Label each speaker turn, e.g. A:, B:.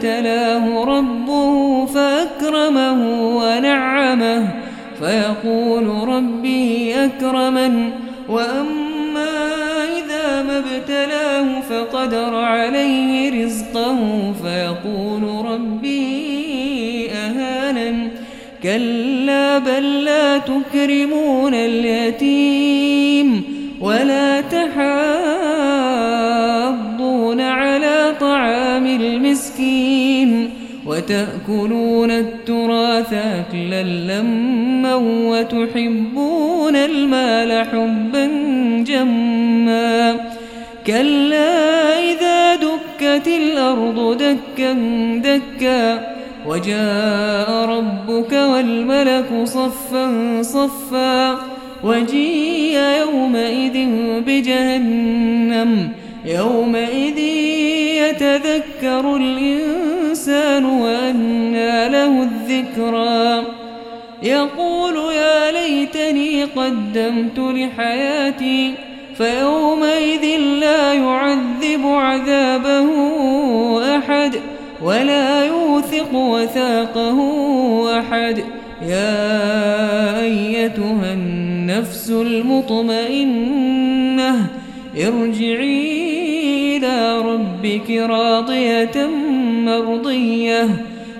A: أبتلاه ربه فأكرمه ونعمه فيقول ربي أكرمن وأما إذا ما ابتلاه فقدر عليه رزقه فيقول ربي أهانن. كلا بل لا تكرمون اليتيم ولا تحاضون المسكين وتأكلون التراث أكلا لما وتحبون المال حبا جما كلا إذا دكت الأرض دكا دكا وجاء ربك والملك صفا صفا وجيء يومئذ بجهنم يومئذ يتذكر الإنسان الذكرى يقول يا ليتني قدمت لحياتي فيومئذ لا يعذب عذابه أحد ولا يوثق وثاقه أحد. يا أيتها النفس المطمئنة ارجعي إلى ربك راضية مرضية.